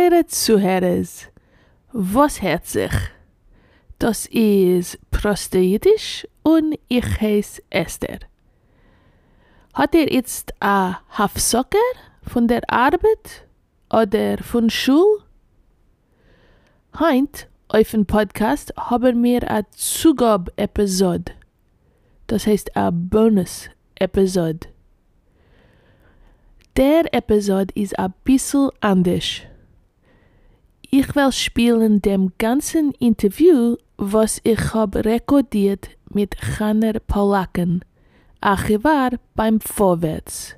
eure Zuhörers, was hört sich? Das ist Prosteidisch und ich heiße Esther. Hat ihr jetzt a Hafsocker von der Arbeit oder von Schul? Heint auf dem Podcast haben wir a Zugab-Episode. Das heißt a Bonus-Episode. Der Episode ist a bissel anders. Ich will spielen dem ganzen Interview, was ich hab rekordiert mit Hanner Paulaken, Archivar beim Vorwärts.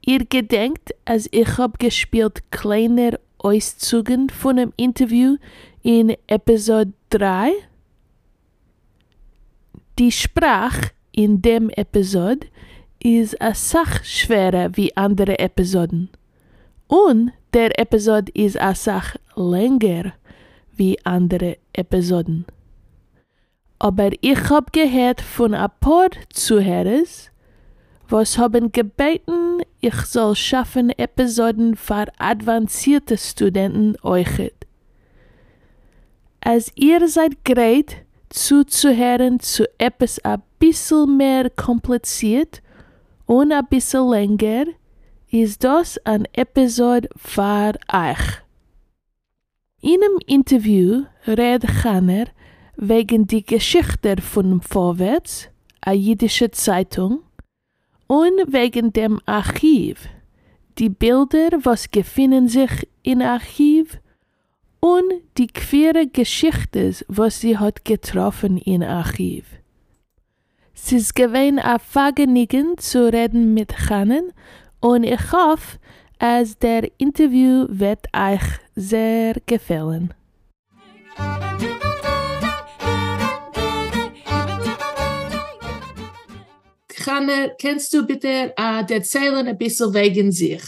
Ihr gedenkt, als ich hab gespielt kleiner Auszügen von dem Interview in Episode 3? Die Sprache in dem Episode ist a Sach schwerer wie andere Episoden. Und der Episode ist a Sach länger wie andere Episoden. Aber ich hab gehört von a paar Zuhörers, was haben gebeten, ich soll schaffen Episoden für advancierte Studenten euch. Als ihr seid bereit, zuzuhören zu etwas a bisschen mehr kompliziert und ein bisschen länger, ist das ein Episode für euch. In einem Interview redet Hanner wegen die Geschichte von Vorwärts, a jüdische Zeitung, und wegen dem Archiv, die Bilder, was gefunden sich im Archiv, und die queere Geschichte, was sie hat getroffen im Archiv. Es ist gewesen ein Vergnügen zu reden mit Hannen und ich hoffe, dass der Interview wird euch sehr gefallen. Hanne, kannst du bitte äh, erzählen ein bisschen wegen sich?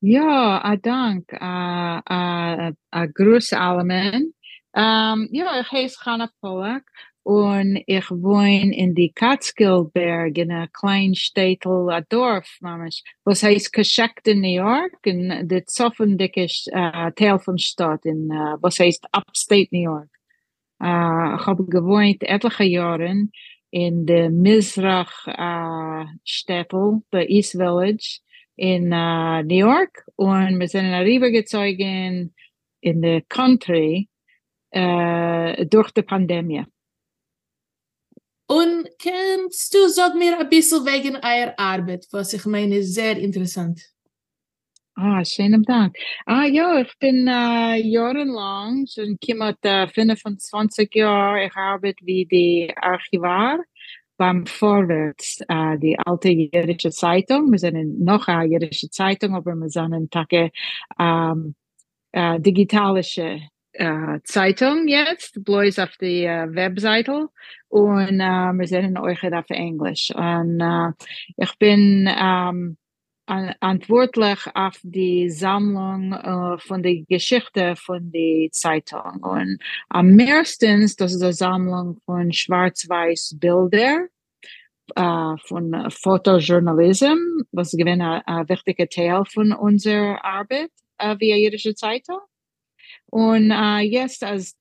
Ja, uh, dank. Uh, uh, uh, allen. Um, ja, ich heiße Hanna Pollack und ich wohne in die Catskillberg in einer kleinen Städtel, Dorf, mamisch, was heißt Coshocton, New York, und der zoffendicke uh, Teil Stadt, in, uh, was heißt Upstate New York. Uh, ich habe gewohnt etliche Jahre in der Mizrach uh, Städtel, der East Village, in uh, New York und wir sind rübergezogen in the country uh, durch die Pandemie. Und kannst du sag mir ein bisschen wegen eurer Arbeit, was ich meine, sehr interessant. Ah, schönen Dank. Ah ja, ich bin äh, jahrelang, schon knapp äh, 25 Jahre, ich arbeite wie die Archivar beim Vorwärts, äh, die alte jüdische Zeitung. Wir sind noch eine jüdische Zeitung, aber wir sind eine ähm, äh, digitalische äh, Zeitung jetzt, bloß auf die äh, Webseite und äh, wir sind euch auf Englisch. Und äh, ich bin ähm, verantwortlich auf die Sammlung äh, von der Geschichte von der Zeitung. Und am meisten, das ist eine Sammlung von schwarz-weiß Bilder äh, von Fotojournalism, was gewinnt ein, ein wichtiger Teil von unserer Arbeit äh, via jüdische Zeitung. Und äh, jetzt als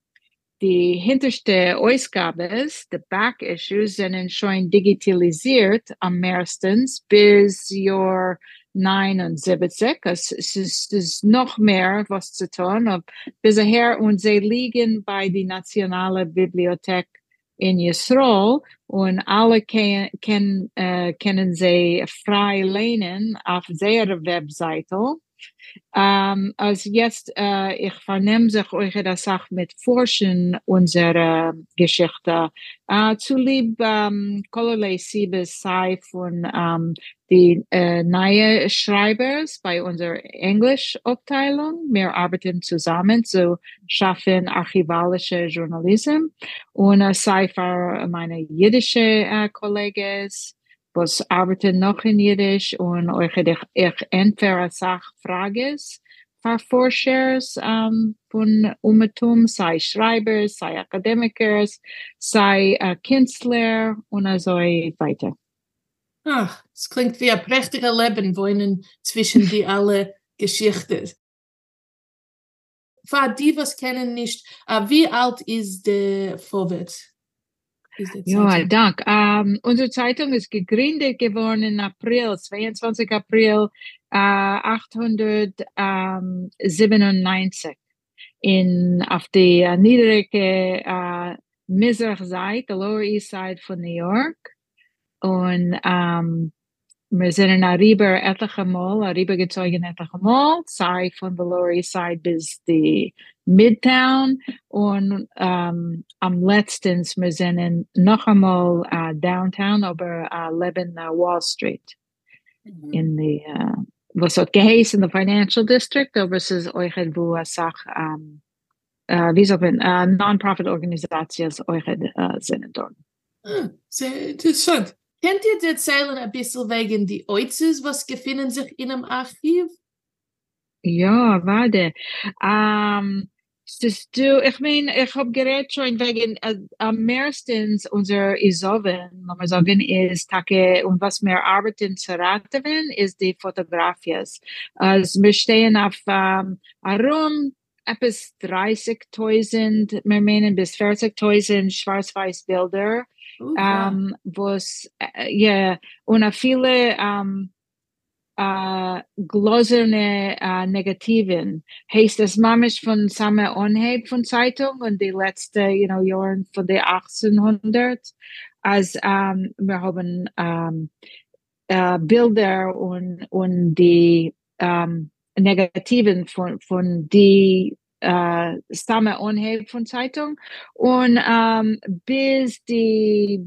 die hinterste Ausgabe ist, die Back Issues, sind schon digitalisiert am meisten bis Jahr 79. Es, es, ist, es ist noch mehr was zu tun. Und bisher und sie liegen bei der Nationalen Bibliothek in Yisrael und alle ken, ken, äh, können sie frei lehnen auf ihrer Webseite. Ähm, als jetzt, äh, ich vernehme sich eure das Sache mit Forschen unserer Geschichte. Äh, zu lieb, ähm, Kololei Siebes sei von ähm, die äh, neue Schreibers bei unserer Englischabteilung. Wir arbeiten zusammen zu schaffen archivalische Journalismus und äh, sei für meine jüdische äh, Kollegen was arbeiten noch in Jiddisch und euch ich entweder Sachfragen Forschers um, von Umetum, sei Schreiber, sei Akademiker, sei uh, Künstler und so weiter. Ach, es klingt wie ein prächtiger Leben, wohnen zwischen die alle Geschichten. für die, was kennen nicht, uh, wie alt ist der Vorwärts? Ja, dank. Um, unsere Zeitung ist gegründet geworden im April, 22. April uh, 897 in, auf die uh, niedrige uh, Mizrach-Seite, the Lower East Side von New York. Und um, wir sind in Ariba etliche Mal, Ariba gezogen etliche Mal, sei von der Lower East Side bis die Midtown und um, am letzten wir sind in noch einmal uh, Downtown, aber uh, leben uh, Wall Street. Mhm. In die, uh, was hat geheißen, the Financial District, aber es ist euch wo a Sach, um, uh, wie sagt man, uh, Non-Profit Organisations euch uh, sind dort. Ah, sehr interessant. Kennt ihr erzählen ein bisschen wegen die Oizes, was befinden sich in einem Archiv? Ja, warte. Dus du, ich meine, ich habe geredet schon wegen, uh, am meistens unser Isoven, wenn man sagen, ist, Tage, und was wir arbeiten zu raten, ist die Fotografies. Also wir stehen auf um, herum, etwas 30.000, wir meinen bis 40.000 schwarz-weiß Bilder um, was ja und viele um, uh, glaserne uh, Negativen. Heißt es mamisch von Samme Onheb von Zeitung und die letzte you know Jahren von der 1800 als um, wir haben um, uh, Bilder und und die um, Negativen von von die äh, Stamme Onheb von Zeitung. Und ähm, bis die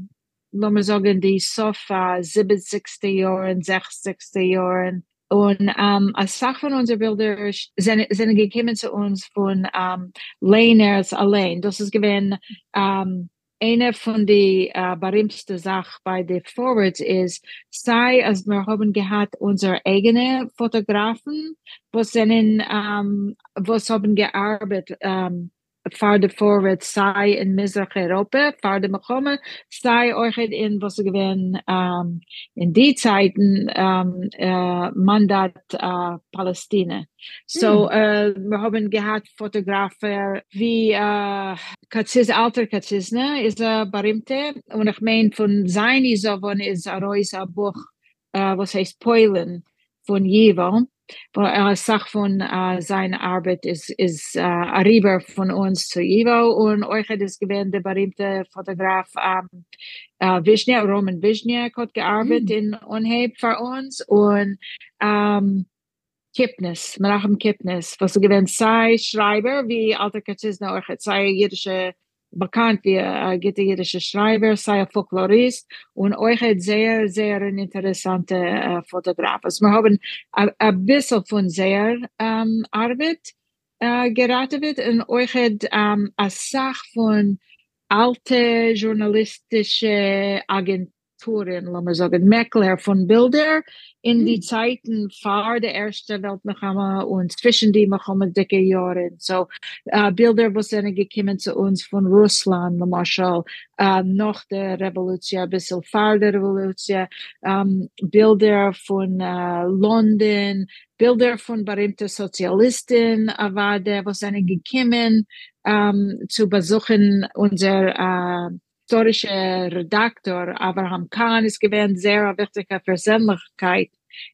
lass mal sagen die Sofa 70. Jahren 60. Jahren und ähm, als Sache von unseren Bildern sind, sind gekommen zu uns von ähm, Laners allein. Das ist gewesen ähm, eine von den uh, berühmtesten Sachen bei den Forwards ist, sei, als wir haben gehabt unsere eigenen Fotografen, was sind, um, was haben gearbeitet, um, für die Forwards, sei in Mizrach Europa, für die Mechomen, sei euch in, was gewinnen, um, in die Zeiten, um, uh, Mandat uh, Palästina. So, hm. uh, wir haben gehabt Fotografen wie uh, Katziz, alter Katzizne ist er berühmte und ich meine von seinen Sovon ist er ein Buch, uh, was heißt Poilen von Jevo. Äh, Sach von äh, seiner Arbeit ist, ist äh, Arriba von uns zu Ivo und euch hat es gewähnt, der berühmte Fotograf ähm, äh, Wisniak, Roman Wisniak hat gearbeitet mhm. in Unheb für uns und ähm, Kipnis, Menachem Kipnis, was gewähnt sei Schreiber, wie Alter Katzizna euch sei jüdische bekannt wie äh, jüdische Schreiber, sei Folklorist und euch hat sehr, sehr interessante äh, Fotograf. Also wir haben ein bisschen von sehr ähm, Arbeit äh, geraten wird und euch hat ähm, eine Sache von alte journalistische Agenturen Autorin, lassen wir sagen, Meckler von Bilder. In die hm. Zeiten vor der Ersten Weltmilchama und zwischen die dicke Jahren. So, uh, Bilder, was sind gekommen zu uns von Russland, Marshall, uh, noch der Revolution, ein bisschen vor der Revolution, um, Bilder von uh, London, Bilder von berühmten Sozialisten, aber der, was sind gekommen, um, zu besuchen unser uh, historische Redaktor Abraham Kahn ist gewesen sehr wichtige Persönlichkeit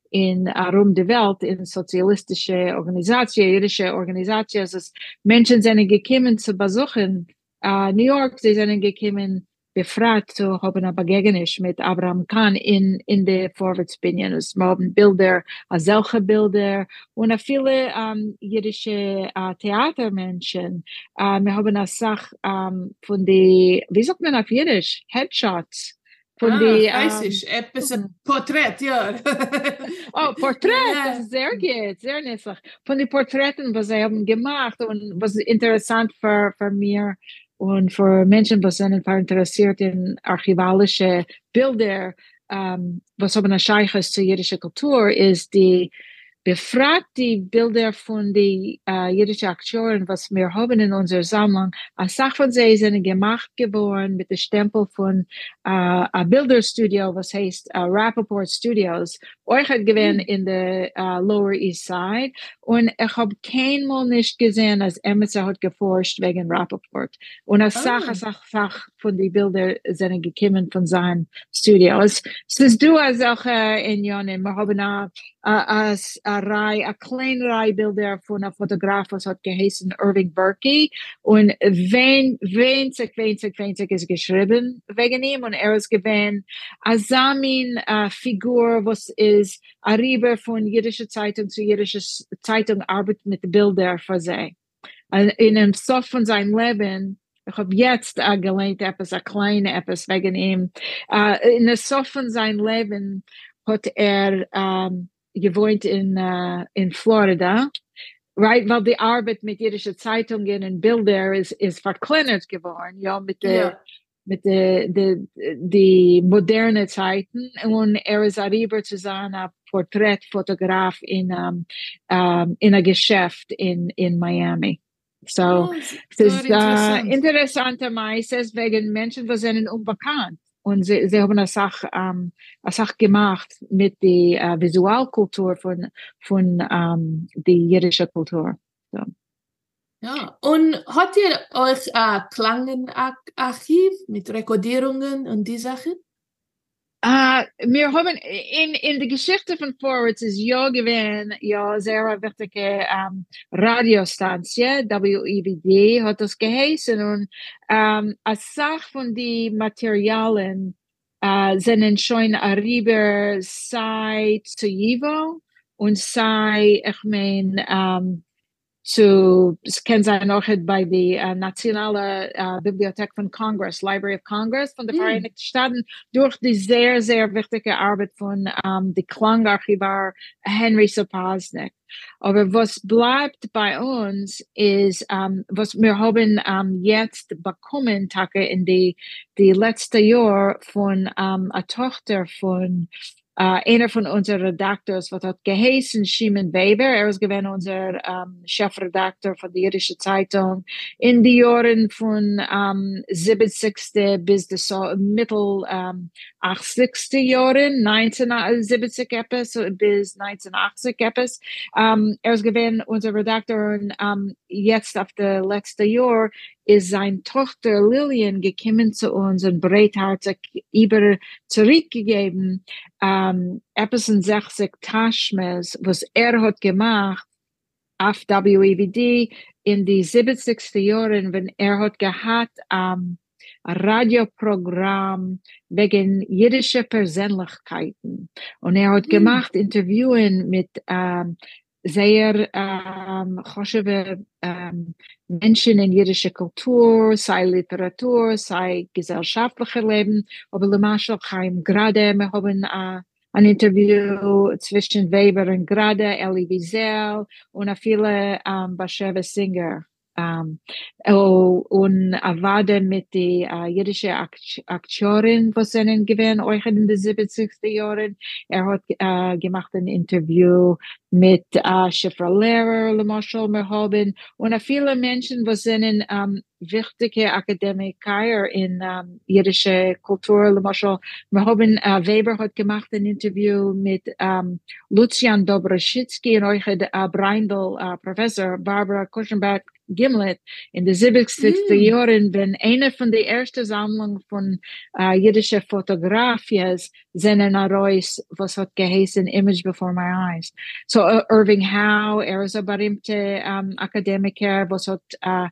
in um die Welt in sozialistische Organisation, jüdische Organisation. Also Menschen sind gekommen zu besuchen. Uh, New York, sie sind gekommen befragt zu haben eine Begegnung mit Abraham Kahn in, in der Vorwärtsbindung. Es haben Bilder, solche Bilder und viele um, jüdische uh, Theatermenschen. Uh, wir haben eine Sache um, von den, wie sagt man auf Jiddisch? Headshots. Von ah, die, weiß um, ich, etwas ein Porträt, ja. oh, Porträt, das ist sehr gut, sehr nützlich. Von den Porträten, was sie haben gemacht und was interessant für, für mir und für Menschen, die sind interessiert in archivalische Bilder, um, was haben ein Scheich ist zur jüdischen Kultur, ist die befragt die Bilder von den äh, jüdischen Akteuren, was wir haben in unserer Sammlung. Eine Sache von sie sind gemacht geworden mit dem Stempel von äh, einem Bilderstudio, was heißt äh, Rappaport Studios. Euch hat gewähnt mhm. in der uh, Lower East Side. Und ich habe keinmal nicht gesehen, als Emerson hat geforscht wegen Rappaport. Und eine oh. Sache, Sache, Sache von den Bildern sind gekommen von seinen Studios. Es ist du als auch äh, in Jonen, wir haben eine as a Rei, a klein Reibilder von einer Fotograf, was hat geheißen Irving Berkey. Und wen, wenzig, wenzig, wenzig ist geschrieben wegen ihm. Und er ist gewesen, a Samin uh, Figur, was ist a Rieber von jüdischer Zeitung zu jüdischer Zeitung arbeitet mit Bilder für sie. In dem Sof von seinem Leben, ich habe jetzt uh, gelernt etwas, a kleine etwas wegen ihm. Uh, in der Sof von seinem Leben hat er um, gewohnt in, uh, in Florida. Right, weil die Arbeit mit jüdischen Zeitungen und Bilder ist, ist verkleinert geworden, ja, mit der, yeah. mit der, der, die moderne Zeiten. Und er ist arriba zu sein, ein Porträtfotograf in, um, um, in einem Geschäft in, in Miami. So, oh, es ist uh, interessanterweise wegen Menschen, die sind unbekannt. Und sie, sie haben eine Sache, ähm, eine Sache gemacht mit der äh, Visualkultur von, von ähm, der jüdischen Kultur. So. Ja, und habt ihr euch ein Klangenarchiv mit Rekodierungen und die Sachen? Uh, wir haben in, in der Geschichte von Forwards ist ja gewesen, ja, sehr wichtige um, Radiostantie, WEBD hat das geheißen und um, als Sache von den Materialien uh, sind schon arriba sei zu Jivo und sei, ich meine, um, zu, sein auch bei der uh, Nationale uh, Bibliothek von Congress, Library of Congress von den mm. Vereinigten Staaten, durch die sehr, sehr wichtige Arbeit von um, der Klangarchivar Henry Sopasnik. Aber was bleibt bei uns ist, um, was wir haben um, jetzt bekommen, Tage in die, die letzte Jahr von um, einer Tochter von Uh, einer von unseren Redakteurs, was hat geheißen, Shimon Weber. Er ist gewesen unser um, Chefredakteur von der Jüdische Zeitung in die Jahren von um, 70. bis die so, mittel um, 80. Jahren, 1970 etwas bis 1980 etwas. Um, er ist gewesen unser Redakteur und um, jetzt auf der letzte Jahr ist seine Tochter Lillian gekommen zu uns und breitherzig über zurückgegeben, ähm, etwas in 60 Taschmes, was er hat gemacht auf WEVD in die 70. Jahren, wenn er hat gehabt, ähm, Radioprogramm wegen jüdischer Persönlichkeiten. Und er hat mhm. gemacht Interviewen mit ähm, sehr ähm, Menschen in jüdischer Kultur, sei Literatur, sei gesellschaftlicher Leben. Aber Lemaschel Chaim gerade, wir haben äh, ein Interview zwischen Weber und Grade, Elie Wiesel und viele ähm, Basheva Singer. Um, oh, und Avade mit der uh, jüdischen Akteurin, was ihnen gewesen, euch in den 70er Jahren. Er hat uh, gemacht ein Interview mit uh, Schiffer Lehrer, Lemoschel Merhoben, und viele Menschen, was ihnen um, wichtige Akademiker in um, jüdische Kultur, Lemoschel Merhoben, uh, Weber hat gemacht ein Interview mit um, Lucian Dobroschitzky und euch uh, Breindl, uh, Professor Barbara Kuschenberg, Gimlet in de 70 mm. Jahren, wenn eine von der ersten Sammlungen von uh, jüdische Fotografien sind in Arois, was hat geheißen Image Before My Eyes. So uh, Irving Howe, er ist ein berühmter um, Akademiker, was hat uh,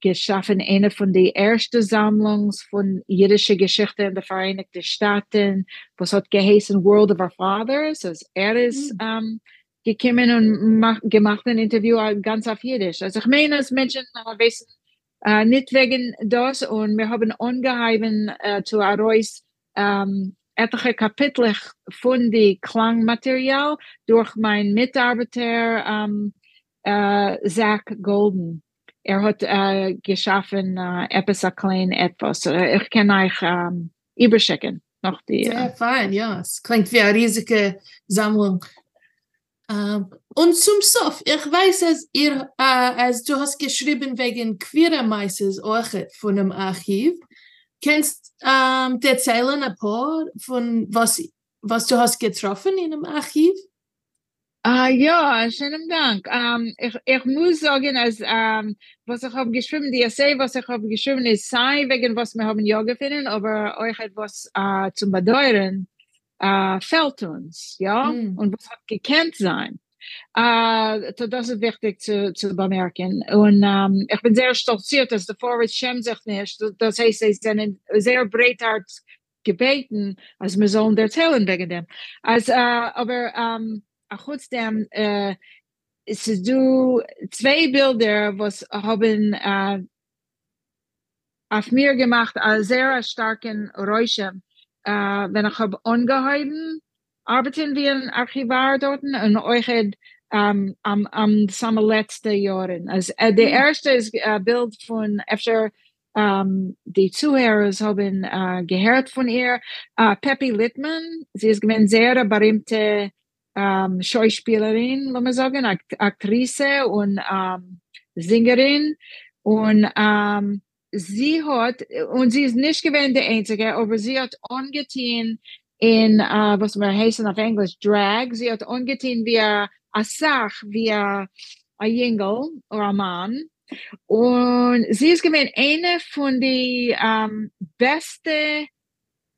geschaffen, eine von den ersten Sammlungen von jüdischer Geschichte in den Vereinigten Staaten, was hat geheißen World of Our Fathers. Also er ist mm. um, gekommen und mach, gemacht ein Interview ganz auf Jiddisch. Also ich meine, dass Menschen äh, wissen, äh, nicht wegen das und wir haben ungeheimen äh, zu Arois ähm, etliche Kapitel von dem Klangmaterial durch meinen Mitarbeiter ähm, äh, Zach Golden. Er hat äh, geschaffen äh, etwas klein etwas. Äh, ich kann euch ähm, überschicken. Noch die, Sehr fein, ja. Es klingt wie eine riesige Sammlung. Ähm, und zum Sof, ich weiß, dass ihr, äh, als du hast geschrieben wegen queerer Meises auch von dem Archiv, kennst ähm, erzählen ein paar von was, was du hast getroffen in dem Archiv? Uh, ja, schönen Dank. Um, ich, ich muss sagen, als, um, was ich habe geschrieben, die Essay, was ich habe geschrieben, ist sei wegen was wir haben ja gefunden, aber euch etwas uh, zum Bedeuten fällt uns, ja, mm. und was hat gekannt sein. Uh, das ist wichtig zu, zu bemerken. Und um, ich bin sehr stolziert, dass der Forrest schämt sich nicht. Das heißt, sie sind sehr breithart gebeten, als wir sollen erzählen wegen dem. Als, uh, aber um, trotzdem äh, es du zwei Bilder was haben äh, auf mir gemacht als sehr starken Räusche äh, wenn ich habe angehalten arbeiten wir ein Archivar dort und euch um, am, am samen letzte Jahren. Also, äh, der erste ist äh, Bild von efter um, die Zuhörer haben äh, gehört von ihr. Äh, Peppy Littman, sie ist gewesen sehr berühmte ähm, Schauspielerin, lass mal sagen, Akt Aktrice und ähm, Sängerin. Und ähm, sie hat, und sie ist nicht gewesen die Einzige, aber sie hat angetan in, uh, was wir heißen auf Englisch, Drag. Sie hat angetan wie a Sach, wie a, Jingle oder a Mann. Und sie ist gewesen eine von den ähm, besten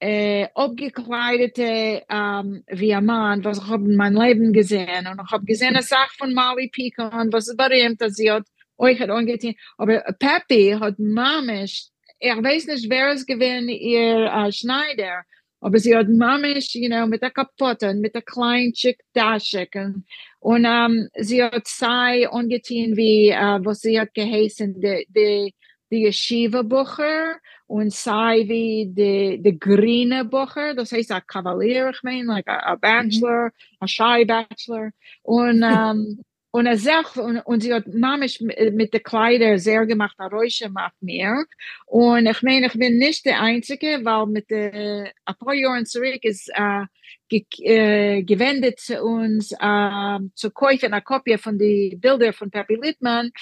äh, abgekleidete ähm, wie ein Mann, was ich in meinem Leben gesehen. Und ich habe gesehen eine Sache von Molly Pecan, was ist berühmt, dass sie hat euch hat angetan. Aber Peppy hat Mamisch, ich weiß nicht, wer es gewesen, ihr äh, Schneider, aber sie hat Mamisch, you know, mit der Kapotte, mit der kleinen Chick Dashik und, und ähm, sie hat sei angetan, wie, äh, was sie hat geheißen, die, die, die Yeshiva-Bucher und sei wie die, die grüne Bucher, das heißt ein Kavalier, ich meine, like a, a Bachelor, mhm. a Shy Bachelor. Und, um, und er sagt, und, und sie hat mamisch mit, mit den Kleidern sehr gemacht, ein Räuschen macht mir. Und ich meine, ich bin nicht der Einzige, weil mit der, ein paar Jahren zurück ist, äh, ge, äh, gewendet zu uns, äh, zu kaufen eine Kopie von den Bildern von Peppy Littman.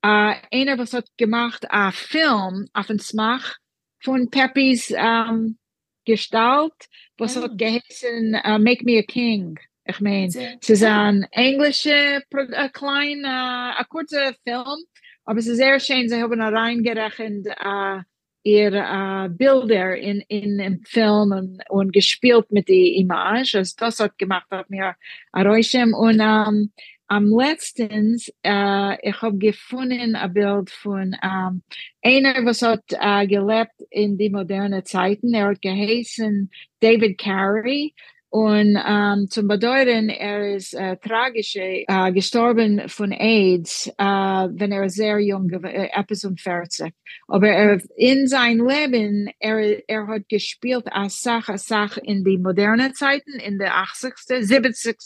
Äh, einer, was hat gemacht, ein Film auf den Smach, von Peppys ähm, Gestalt, was oh. hat geheißen uh, Make Me a King. Ich meine, es ist ein englischer, ein kleiner, ein kurzer Film, aber es ist sehr schön, sie haben reingerechnet uh, ihre uh, Bilder in, in Film und, und gespielt mit der Image. Also das hat gemacht, hat mir ein Räuschen. Und um, am letztens, uh, ich habe gefunden ein Bild von um, einer, was hat uh, gelebt in die moderne Zeiten. Er hat geheißen David Carey. Und um, zum Bedeuten, er ist uh, tragisch uh, gestorben von AIDS, uh, wenn er sehr jung war, etwas um 40. Aber er, in sein Leben, er, er hat gespielt als Sache, als Sache in die moderne Zeiten, in den 80. 70.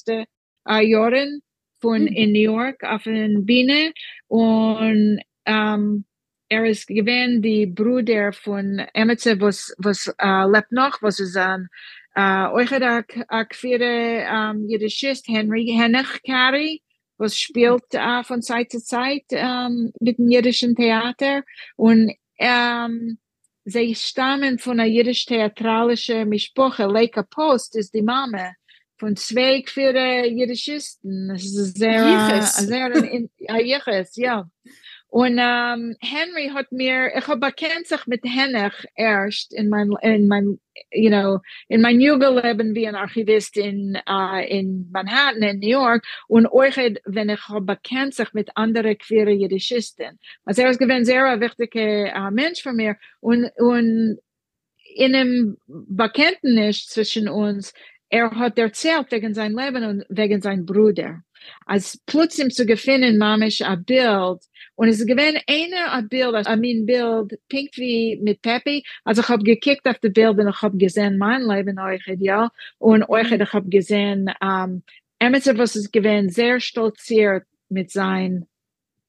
Uh, Jahren von mhm. in New York auf den Biene und ähm, er ist gewesen die Bruder von Emetze, was was äh, lebt noch, was ist ein äh, euch der akquire ähm, Jüdischist Henry Hennech Carey, was spielt äh, von Zeit zu Zeit ähm, mit dem jüdischen Theater und ähm, sie stammen von einer jüdisch-theatralischen Mischproche. Leica Post ist die Mama von zwei für Jüdischisten. Das ist sehr, sehr, in, Jiches, ja. Und um, Henry hat mir, ich habe erkannt sich mit Hennech erst in mein, in mein, you know, in mein Jugendleben wie ein Archivist in, uh, in Manhattan, in New York. Und euch, wenn ich habe erkannt sich mit anderen queere Jüdischisten. Also er ist gewesen sehr ein wichtiger uh, Mensch für mir. Und, und in einem Bekenntnis zwischen uns, er hat erzählt wegen sein Leben und wegen sein Bruder. Als plötzlich zu gewinnen, mamisch ein Bild, und es gewinnt einer ein Bild, also mein Bild, pink wie mit Peppy, also ich habe gekickt auf die Bilder und ich habe gesehen, mein Leben euch, ja, und euch, ich habe gesehen, ähm, Emerson, was es gewinnt, sehr stolziert mit sein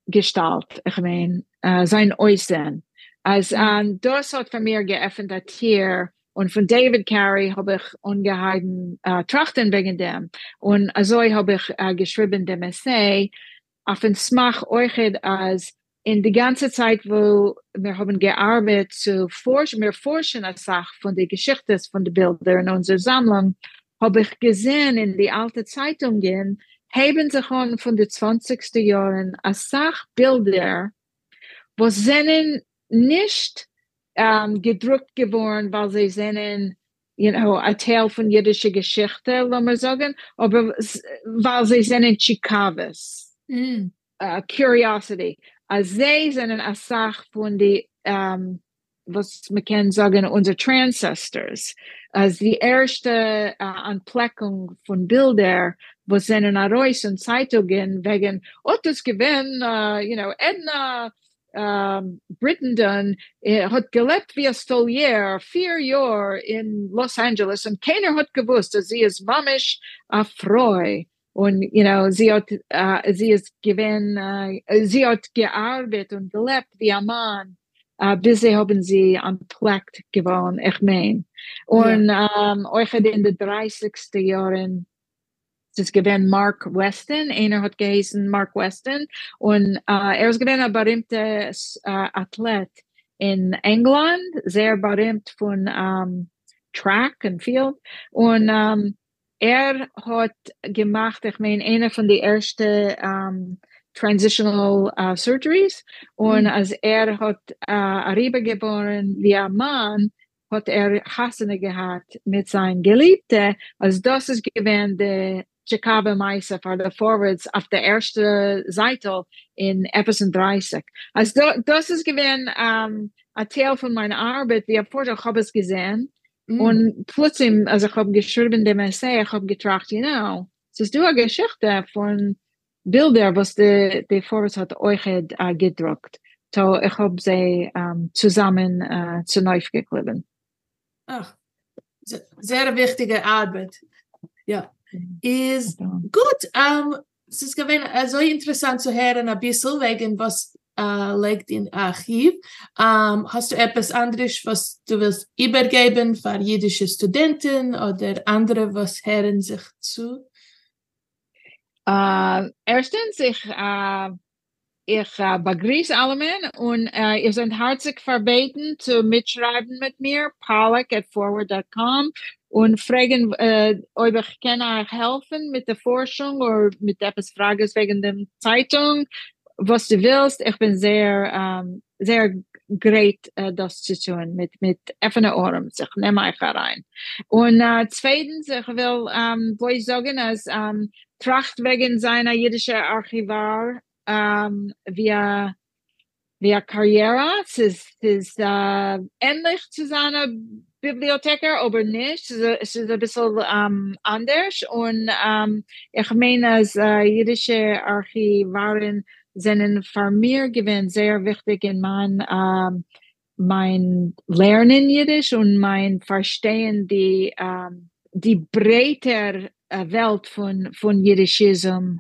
Gestalt, ich meine, äh, sein Äußern. Als, ähm, das hat für mir geöffnet, hier, Und von David Carey habe ich ungeheiden äh, Trachten wegen dem. Und also habe ich äh, geschrieben dem Essay auf den Smach euch als in die ganze Zeit, wo wir haben gearbeitet zu forschen, wir forschen eine Sache von der Geschichte von den Bildern in unserer Sammlung, habe ich gesehen in die alte Zeitungen, haben sich schon von den 20. Jahren eine Sache Bilder, wo sind nicht um, gedruckt geworden, weil sie sind you know, ein Teil von jüdischer Geschichte, lassen wir sagen, aber weil sie sind Chikavas. Mm. Uh, curiosity. Als sie sind eine Sache von die, um, was man kann sagen, unsere Ancestors. Als die erste uh, Anpleckung von Bildern, was sind in Arois und Zeitungen wegen, oh, das gewinn, uh, you know, Edna, um, Brittenden uh, hat gelebt wie ein Stolier vier Jahre in Los Angeles und keiner hat gewusst, dass sie ist mamisch Freu. Und, you know, sie hat, uh, sie ist gewinn, uh, sie hat gearbeitet und gelebt wie ein Mann, uh, bis sie haben sie unplugged gewonnen, ich mein. Und, ja. um, euch in den 30. Jahren, ist gewesen Mark Weston, einer hat geheißen Mark Weston. Und uh, er ist gewesen ein berühmter uh, Athlet in England, sehr berühmt von um, Track and Field. Und um, er hat gemacht, ich meine, einer von den ersten um, Transitional uh, Surgeries. Und mhm. als er hat uh, geboren wie ein Mann, hat er Hassene gehabt mit seinem Geliebten, also das ist gewesen der Meise für die Forwards auf der ersten Seite in Episode 30. Also das ist gewesen um, ein Teil von meiner Arbeit, wie ich vorher habe es gesehen. Mm. Und plötzlich, also ich habe geschrieben dem Essay, ich habe getracht, you know, es ist eine Geschichte von Bildern, was die, die Forwards hat euch uh, gedruckt. So ich habe sie um, zusammen uh, zu neu geklebt. Ach, sehr wichtige Arbeit. Ja. Is gut. Um, es ist gewesen uh, so interessant zu hören ein bisschen wegen was uh, liegt in Archiv. Um, hast du etwas anderes, was du willst übergeben für jüdische Studenten oder andere, was hören sich zu? Uh, erstens, ich, uh, ich uh, begrüße alle und uh, ihr seid herzlich verbeten zu mitschreiben mit mir, pollock at forward.com und fragen, äh, ob ich kann euch helfen mit der Forschung oder mit etwas Fragen wegen der Zeitung, was du willst. Ich bin sehr, ähm, sehr great, äh, das zu tun mit, mit offenen Ohren. Ich nehme euch herein. Und äh, zweitens, ich will, ähm, ich sagen, als ähm, Tracht wegen seiner jüdischen Archivar ähm, via via Karriere. Es ist, es ist äh, ähnlich zu seiner Bibliotheker, aber nicht. Es ist ein bisschen um, anders. Und um, ich meine, als uh, jüdische Archivaren sind für mich gewesen sehr wichtig in mein, um, mein Lernen Jiddisch und mein Verstehen die, um, die breite Welt von, von Jiddischism,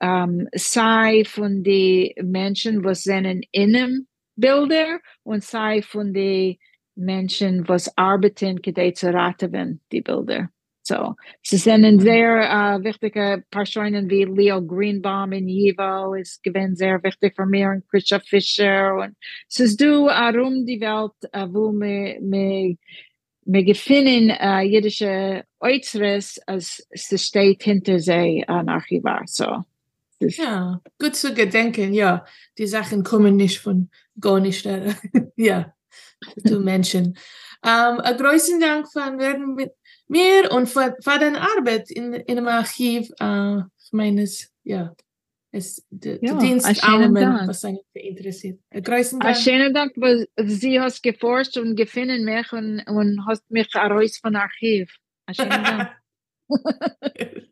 sei von den Menschen, was sind innen Bilder und sei von den Menschen, was arbeiten, gedei zu raten, die Bilder. So, sie sind ein sehr uh, wichtige Personen wie Leo Greenbaum in Jivo, ist gewinn sehr wichtig für mich und Christoph Fischer und es ist du herum die Welt, uh, wo wir, wir, wir gefunden uh, jüdische Äußeres, als es steht hinter sie an Archivar. So. Ja, gut zu gedenken, ja. Die Sachen kommen nicht von gar nicht. ja zu Menschen. Um, ein großen Dank von werden mit mir und für, für deine Arbeit in, in dem Archiv uh, meines, ja, es, de, ja, Dienst allen, was einen interessiert. Ein großen Dank. schönen Dank, weil Sie hast geforscht und gefunden mich und, und hast mich heraus von Archiv. Schönen Dank.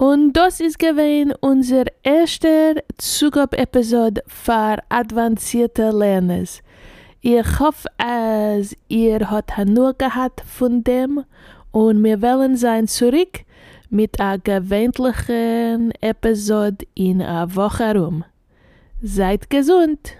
Und das ist gewesen unser erster Zugab-Episode für advancierte Lerners. Ich hoffe, dass ihr hat nur gehabt von dem und wir wollen sein zurück mit einer gewöhnlichen Episode in einer Woche rum. Seid gesund!